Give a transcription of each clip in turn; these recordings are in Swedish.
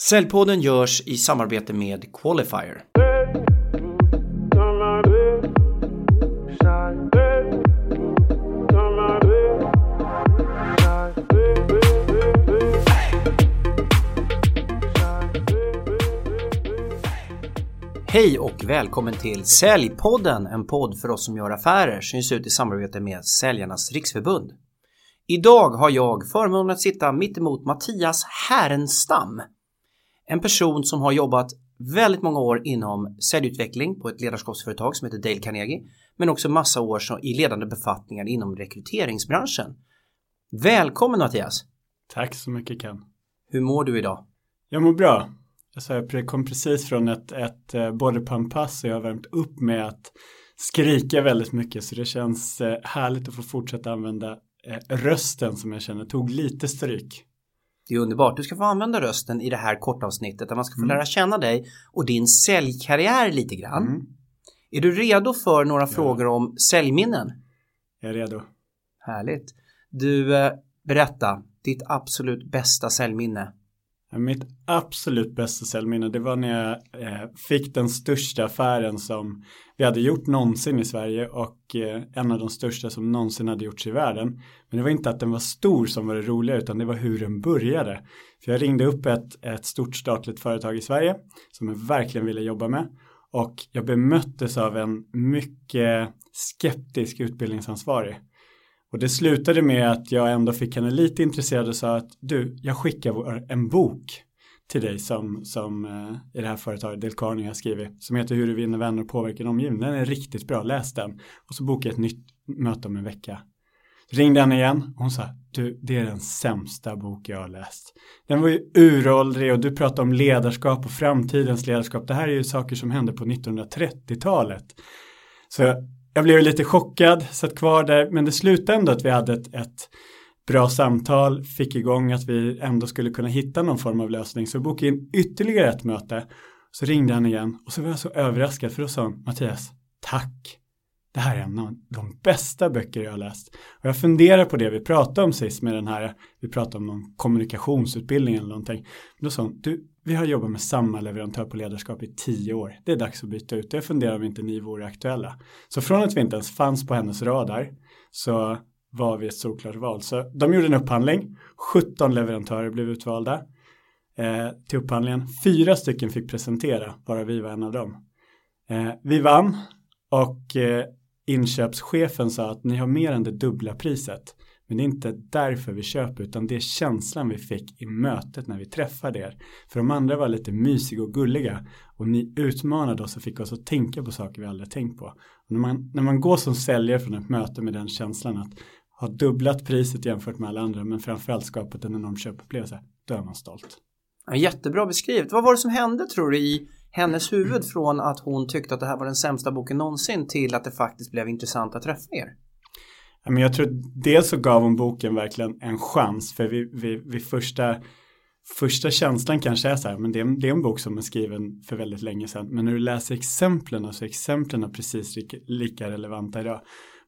Säljpodden görs i samarbete med Qualifier. Hej och välkommen till Säljpodden, en podd för oss som gör affärer syns ut i samarbete med Säljarnas Riksförbund. Idag har jag förmånen att sitta mittemot Mattias Härenstam. En person som har jobbat väldigt många år inom säljutveckling på ett ledarskapsföretag som heter Dale Carnegie, men också massa år i ledande befattningar inom rekryteringsbranschen. Välkommen Mattias! Tack så mycket Ken! Hur mår du idag? Jag mår bra. Jag kom precis från ett, ett eh, bodypump-pass och jag har värmt upp med att skrika väldigt mycket så det känns eh, härligt att få fortsätta använda eh, rösten som jag känner tog lite stryk. Det är underbart. Du ska få använda rösten i det här kortavsnittet där man ska få mm. lära känna dig och din säljkarriär lite grann. Mm. Är du redo för några ja. frågor om säljminnen? Jag är redo. Härligt. Du, berätta ditt absolut bästa säljminne. Mitt absolut bästa säljminne det var när jag eh, fick den största affären som vi hade gjort någonsin i Sverige och eh, en av de största som någonsin hade gjorts i världen. Men det var inte att den var stor som var det roliga utan det var hur den började. För jag ringde upp ett, ett stort statligt företag i Sverige som jag verkligen ville jobba med och jag bemöttes av en mycket skeptisk utbildningsansvarig. Och det slutade med att jag ändå fick henne lite intresserad och sa att du, jag skickar en bok till dig som, som eh, i det här företaget Del har skrivit som heter Hur du vinner vänner och påverkar din omgivning. Den är riktigt bra, läs den. Och så bokade jag ett nytt möte om en vecka. ringde henne igen och hon sa, du, det är den sämsta bok jag har läst. Den var ju uråldrig och du pratar om ledarskap och framtidens ledarskap. Det här är ju saker som hände på 1930-talet. Så jag blev lite chockad, satt kvar där, men det slutade ändå att vi hade ett, ett bra samtal, fick igång att vi ändå skulle kunna hitta någon form av lösning. Så bokade in ytterligare ett möte. Så ringde han igen och så var jag så överraskad för då sa han Mattias, tack. Det här är en av de bästa böcker jag har läst. Och jag funderar på det vi pratade om sist med den här, vi pratade om någon kommunikationsutbildning eller någonting. Då sa hon, du, vi har jobbat med samma leverantör på ledarskap i tio år. Det är dags att byta ut. Jag funderar om inte ni vore aktuella. Så från att vi inte ens fanns på hennes radar så var vi ett solklart val. Så de gjorde en upphandling. 17 leverantörer blev utvalda eh, till upphandlingen. Fyra stycken fick presentera, bara vi var en av dem. Eh, vi vann och eh, inköpschefen sa att ni har mer än det dubbla priset. Men det är inte därför vi köper utan det är känslan vi fick i mötet när vi träffade er. För de andra var lite mysiga och gulliga och ni utmanade oss och fick oss att tänka på saker vi aldrig tänkt på. Och när, man, när man går som säljare från ett möte med den känslan att ha dubblat priset jämfört med alla andra men framförallt skapat en enorm köpupplevelse, då är man stolt. Ja, jättebra beskrivet. Vad var det som hände tror du i hennes huvud från att hon tyckte att det här var den sämsta boken någonsin till att det faktiskt blev intressant att träffa er? Men jag tror dels så gav hon boken verkligen en chans för vid, vi, vi första första känslan kanske är så här, men det är, det är, en bok som är skriven för väldigt länge sedan. Men när du läser exemplen så är exemplen precis lika, lika relevanta idag.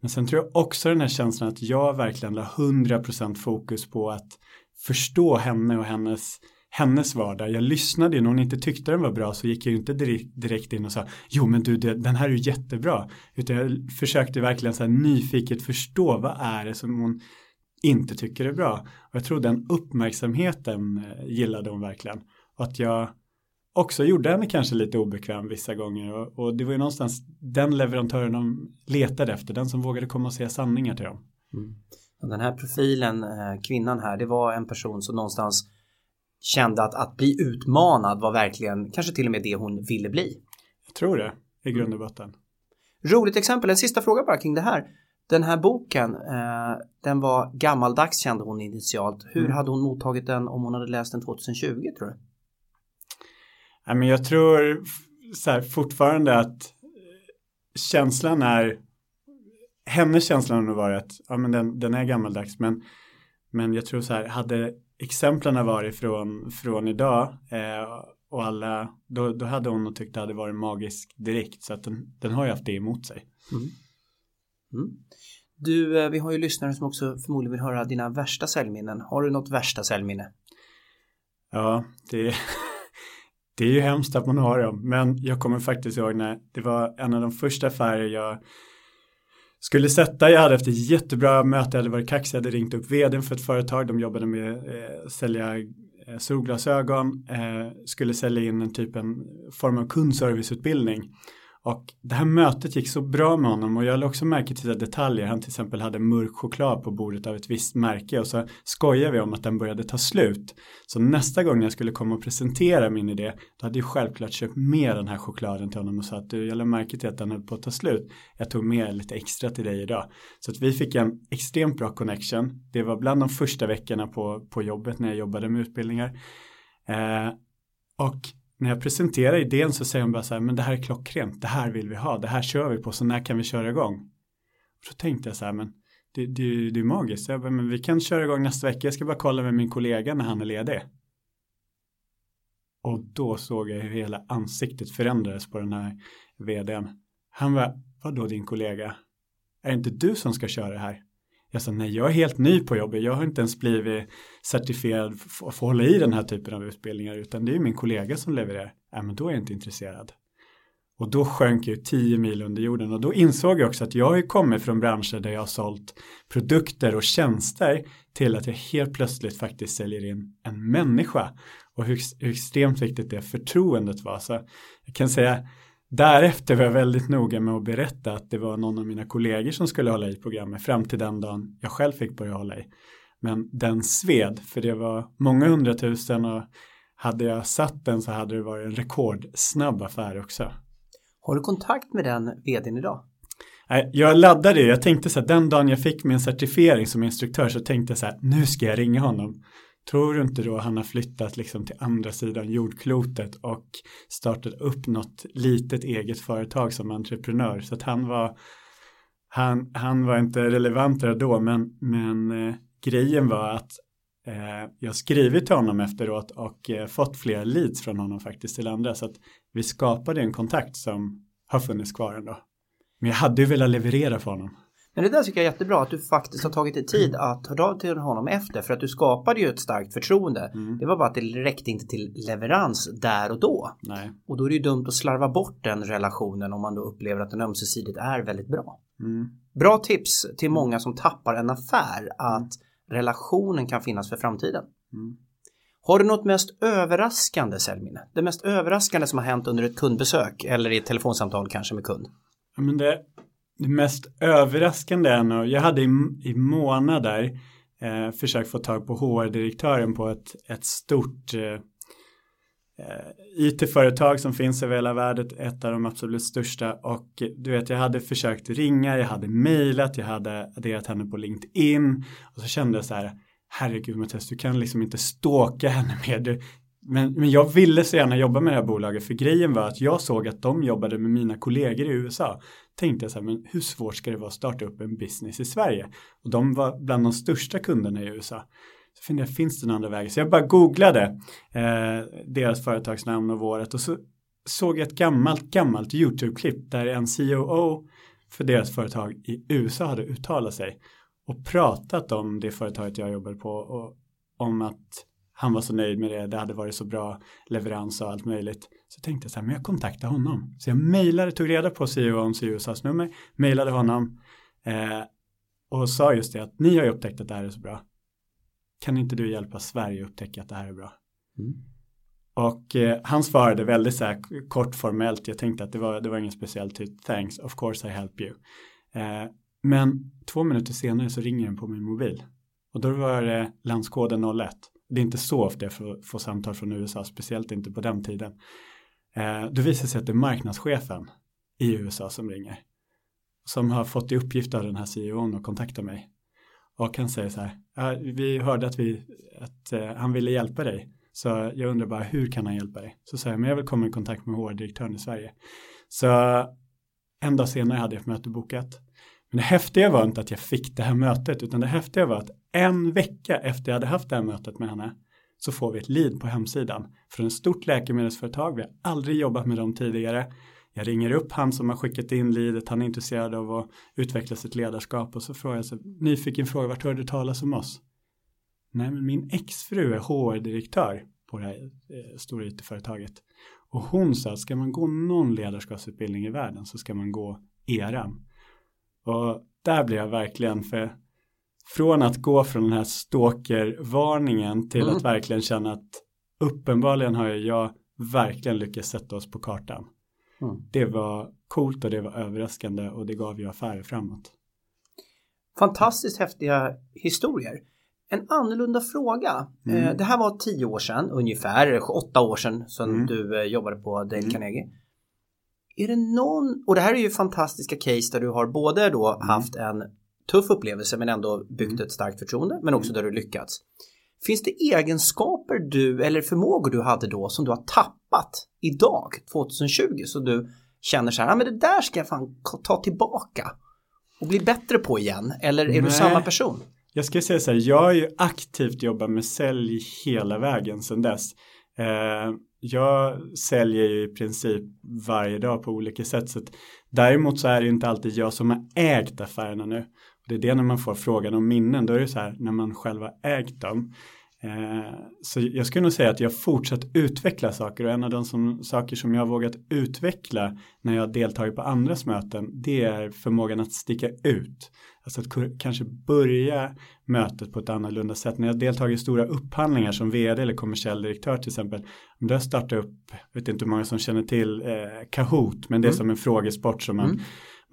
Men sen tror jag också den här känslan att jag verkligen la 100% fokus på att förstå henne och hennes hennes vardag. Jag lyssnade ju när hon inte tyckte den var bra så gick jag ju inte direkt in och sa jo men du den här är ju jättebra. Utan jag försökte verkligen så här nyfiket förstå vad är det som hon inte tycker är bra. Och jag tror den uppmärksamheten eh, gillade hon verkligen. Och att jag också gjorde henne kanske lite obekväm vissa gånger. Och, och det var ju någonstans den leverantören de letade efter. Den som vågade komma och säga sanningar till dem. Mm. Den här profilen, eh, kvinnan här, det var en person som någonstans kände att att bli utmanad var verkligen kanske till och med det hon ville bli. Jag tror det i grund och botten. Roligt exempel, en sista fråga bara kring det här. Den här boken, eh, den var gammaldags kände hon initialt. Hur mm. hade hon mottagit den om hon hade läst den 2020 tror du? Ja, men jag tror så här, fortfarande att känslan är hennes känsla har nog varit att ja, men den, den är gammaldags men, men jag tror så här hade exemplen har varit från, från idag eh, och alla, då, då hade hon nog tyckt det hade varit magisk direkt så att den, den har ju haft det emot sig. Mm. Mm. Du, eh, vi har ju lyssnare som också förmodligen vill höra dina värsta säljminnen. Har du något värsta säljminne? Ja, det, Det är ju hemskt att man har dem, men jag kommer faktiskt ihåg när det var en av de första affärer jag skulle sätta. Jag hade efter jättebra möte, jag hade varit kaxig, jag hade ringt upp vdn för ett företag, de jobbade med eh, sälja eh, solglasögon, eh, skulle sälja in en typ en form av kundserviceutbildning. Och det här mötet gick så bra med honom och jag lade också märke till detaljer. Han till exempel hade mörk choklad på bordet av ett visst märke och så skojade vi om att den började ta slut. Så nästa gång jag skulle komma och presentera min idé då hade jag självklart köpt med den här chokladen till honom och sa att du, jag lade märke till att den höll på att ta slut. Jag tog med lite extra till dig idag. Så att vi fick en extremt bra connection. Det var bland de första veckorna på, på jobbet när jag jobbade med utbildningar. Eh, och när jag presenterar idén så säger hon bara så här, men det här är klockrent, det här vill vi ha, det här kör vi på, så när kan vi köra igång? Och så tänkte jag så här, men det, det, det är magiskt, jag bara, men vi kan köra igång nästa vecka, jag ska bara kolla med min kollega när han är ledig. Och då såg jag hur hela ansiktet förändrades på den här vdn. Han var, vadå din kollega? Är det inte du som ska köra det här? Jag sa nej, jag är helt ny på jobbet. Jag har inte ens blivit certifierad för att få hålla i den här typen av utbildningar utan det är min kollega som levererar. Ja, men då är jag inte intresserad. Och då sjönk jag tio mil under jorden och då insåg jag också att jag har kommit från branscher där jag har sålt produkter och tjänster till att jag helt plötsligt faktiskt säljer in en människa och hur, hur extremt viktigt det förtroendet var. Så jag kan säga Därefter var jag väldigt noga med att berätta att det var någon av mina kollegor som skulle hålla i programmet fram till den dagen jag själv fick börja hålla i. Men den sved, för det var många hundratusen och hade jag satt den så hade det varit en rekordsnabb affär också. Har du kontakt med den vdn idag? Jag laddade det, jag tänkte så här, den dagen jag fick min certifiering som instruktör så tänkte jag så här, nu ska jag ringa honom. Tror du inte då han har flyttat liksom till andra sidan jordklotet och startat upp något litet eget företag som entreprenör så att han var han, han var inte relevant där då men, men eh, grejen var att eh, jag skrivit till honom efteråt och eh, fått flera leads från honom faktiskt till andra så att vi skapade en kontakt som har funnits kvar ändå. Men jag hade ju velat leverera för honom. Men det där tycker jag är jättebra att du faktiskt har tagit dig tid att höra av till honom efter för att du skapade ju ett starkt förtroende. Mm. Det var bara att det räckte inte till leverans där och då. Nej. Och då är det ju dumt att slarva bort den relationen om man då upplever att den ömsesidigt är väldigt bra. Mm. Bra tips till många som tappar en affär att relationen kan finnas för framtiden. Mm. Har du något mest överraskande säljminne? Det mest överraskande som har hänt under ett kundbesök eller i ett telefonsamtal kanske med kund? Men det, det mest överraskande är nog, jag hade i, i månader eh, försökt få tag på HR-direktören på ett, ett stort eh, eh, IT-företag som finns över hela världen, ett av de absolut största och eh, du vet jag hade försökt ringa, jag hade mejlat, jag hade adderat henne på LinkedIn och så kände jag så här herregud Mattias, du kan liksom inte ståka henne mer. Du, men, men jag ville så gärna jobba med det här bolaget för grejen var att jag såg att de jobbade med mina kollegor i USA. Tänkte jag så här, men hur svårt ska det vara att starta upp en business i Sverige? Och de var bland de största kunderna i USA. Så funderade jag, finns det någon andra väg? Så jag bara googlade eh, deras företagsnamn och våret och så såg jag ett gammalt, gammalt YouTube-klipp där en COO för deras företag i USA hade uttalat sig och pratat om det företaget jag jobbade på och om att han var så nöjd med det, det hade varit så bra leverans och allt möjligt. Så tänkte jag så här, men jag kontaktar honom. Så jag mejlade, tog reda på CEOns USAs nummer, mejlade honom eh, och sa just det att ni har ju upptäckt att det här är så bra. Kan inte du hjälpa Sverige att upptäcka att det här är bra? Mm. Och eh, han svarade väldigt så här kort formellt. Jag tänkte att det var, det var ingen speciell typ. Thanks, of course I help you. Eh, men två minuter senare så ringer den på min mobil. Och då var det landskoden 01. Det är inte så ofta jag får, får samtal från USA, speciellt inte på den tiden. Eh, då visar det sig att det är marknadschefen i USA som ringer. Som har fått i uppgift av den här CEOn att kontakta mig. Och han säger så här, vi hörde att, vi, att eh, han ville hjälpa dig. Så jag undrar bara, hur kan han hjälpa dig? Så säger jag, men jag vill komma i kontakt med HR-direktören i Sverige. Så en dag senare hade jag ett möte bokat. Men det häftiga var inte att jag fick det här mötet, utan det häftiga var att en vecka efter jag hade haft det här mötet med henne så får vi ett lead på hemsidan från ett stort läkemedelsföretag. Vi har aldrig jobbat med dem tidigare. Jag ringer upp han som har skickat in leadet, han är intresserad av att utveckla sitt ledarskap och så frågar jag så nyfiken fråga, vart hörde du talas om oss? Nej, men min exfru är HR-direktör på det här eh, stora IT-företaget. Och hon sa att ska man gå någon ledarskapsutbildning i världen så ska man gå eran. Och där blev jag verkligen för från att gå från den här stalkervarningen till mm. att verkligen känna att uppenbarligen har jag verkligen lyckats sätta oss på kartan. Mm. Det var coolt och det var överraskande och det gav ju affärer framåt. Fantastiskt häftiga historier. En annorlunda fråga. Mm. Eh, det här var tio år sedan ungefär, åtta år sedan som mm. du eh, jobbade på Dale mm. Carnegie. Är det någon, och det här är ju fantastiska case där du har både då mm. haft en tuff upplevelse men ändå byggt mm. ett starkt förtroende men också mm. där du lyckats. Finns det egenskaper du eller förmågor du hade då som du har tappat idag 2020 så du känner så här, ja men det där ska jag fan ta tillbaka och bli bättre på igen eller är Nej. du samma person? Jag ska säga så här, jag har ju aktivt jobbat med sälj hela vägen sedan dess. Eh, jag säljer ju i princip varje dag på olika sätt. Så att, däremot så är det inte alltid jag som har ägt affärerna nu. Det är det när man får frågan om minnen, då är det så här när man själv har ägt dem. Eh, så jag skulle nog säga att jag fortsatt utveckla saker och en av de som, saker som jag har vågat utveckla när jag deltagit på andras möten det är förmågan att sticka ut. Alltså att kanske börja mötet på ett annorlunda sätt. När jag deltagit i stora upphandlingar som vd eller kommersiell direktör till exempel. Om du har startat upp, jag vet inte hur många som känner till eh, Kahoot, men det är mm. som en frågesport som man mm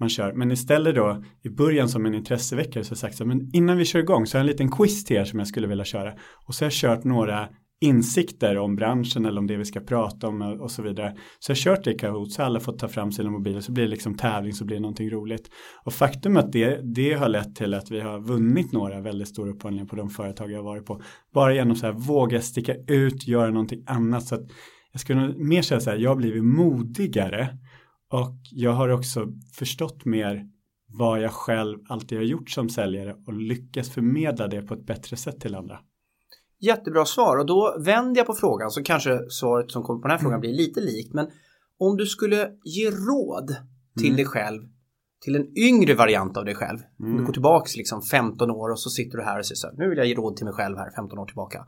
man kör. Men istället då i början som en intresseväckare så har jag sagt så men innan vi kör igång så har jag en liten quiz till er som jag skulle vilja köra. Och så har jag kört några insikter om branschen eller om det vi ska prata om och så vidare. Så jag har kört det i Kahoot så alla fått ta fram sina mobiler så blir det liksom tävling så blir det någonting roligt. Och faktum är att det, det har lett till att vi har vunnit några väldigt stora upphandlingar på de företag jag har varit på. Bara genom så här våga sticka ut, göra någonting annat. Så att jag skulle mer säga så här, jag har blivit modigare och jag har också förstått mer vad jag själv alltid har gjort som säljare och lyckats förmedla det på ett bättre sätt till andra. Jättebra svar och då vänder jag på frågan så kanske svaret som kommer på den här frågan mm. blir lite likt men om du skulle ge råd till mm. dig själv till en yngre variant av dig själv. Mm. Om du mm. går tillbaks liksom 15 år och så sitter du här och säger så här, nu vill jag ge råd till mig själv här 15 år tillbaka.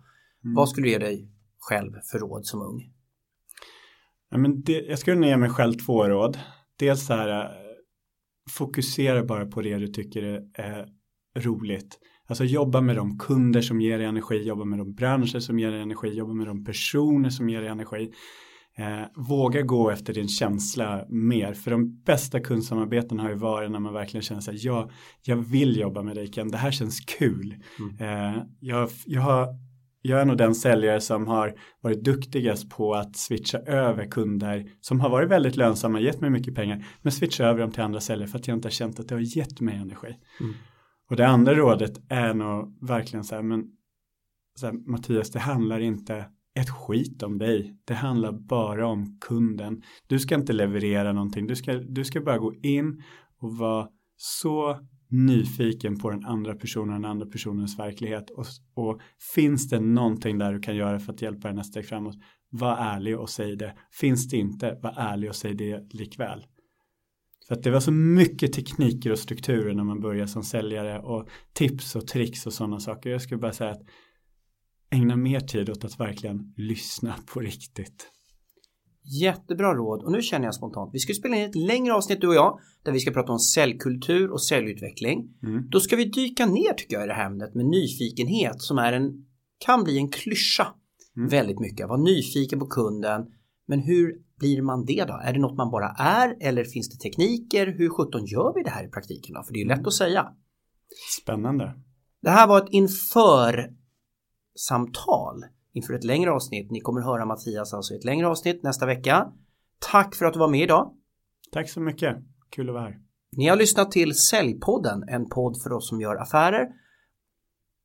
Mm. Vad skulle du ge dig själv för råd som ung? Ja, men det, jag skulle ge mig själv två råd. Dels så här, eh, fokusera bara på det du tycker är roligt. Alltså jobba med de kunder som ger dig energi, jobba med de branscher som ger dig energi, jobba med de personer som ger dig energi. Eh, våga gå efter din känsla mer, för de bästa kundsamarbeten har ju varit när man verkligen känner sig, ja, jag vill jobba med dig Ken, det här känns kul. Mm. Eh, jag, jag har jag är nog den säljare som har varit duktigast på att switcha över kunder som har varit väldigt lönsamma, gett mig mycket pengar, men switcha över dem till andra säljare för att jag inte har känt att det har gett mig energi. Mm. Och det andra rådet är nog verkligen så här, men så här, Mattias, det handlar inte ett skit om dig. Det handlar bara om kunden. Du ska inte leverera någonting. Du ska, du ska bara gå in och vara så nyfiken på den andra personen, den andra personens verklighet och, och finns det någonting där du kan göra för att hjälpa dig nästa steg framåt, var ärlig och säg det. Finns det inte, var ärlig och säg det likväl. För att det var så mycket tekniker och strukturer när man börjar som säljare och tips och tricks och sådana saker. Jag skulle bara säga att ägna mer tid åt att verkligen lyssna på riktigt. Jättebra råd och nu känner jag spontant, vi ska spela in ett längre avsnitt du och jag där vi ska prata om säljkultur och säljutveckling. Mm. Då ska vi dyka ner tycker jag i det här ämnet med nyfikenhet som är en, kan bli en klyscha mm. väldigt mycket. Var nyfiken på kunden, men hur blir man det då? Är det något man bara är eller finns det tekniker? Hur sjutton gör vi det här i praktiken då? För det är ju lätt att säga. Spännande. Det här var ett inför samtal inför ett längre avsnitt. Ni kommer höra Mattias alltså i ett längre avsnitt nästa vecka. Tack för att du var med idag. Tack så mycket. Kul att vara här. Ni har lyssnat till Säljpodden, en podd för oss som gör affärer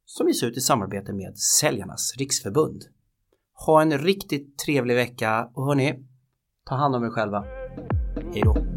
som ges ut i samarbete med Säljarnas Riksförbund. Ha en riktigt trevlig vecka och hörni, ta hand om er själva. Hej då!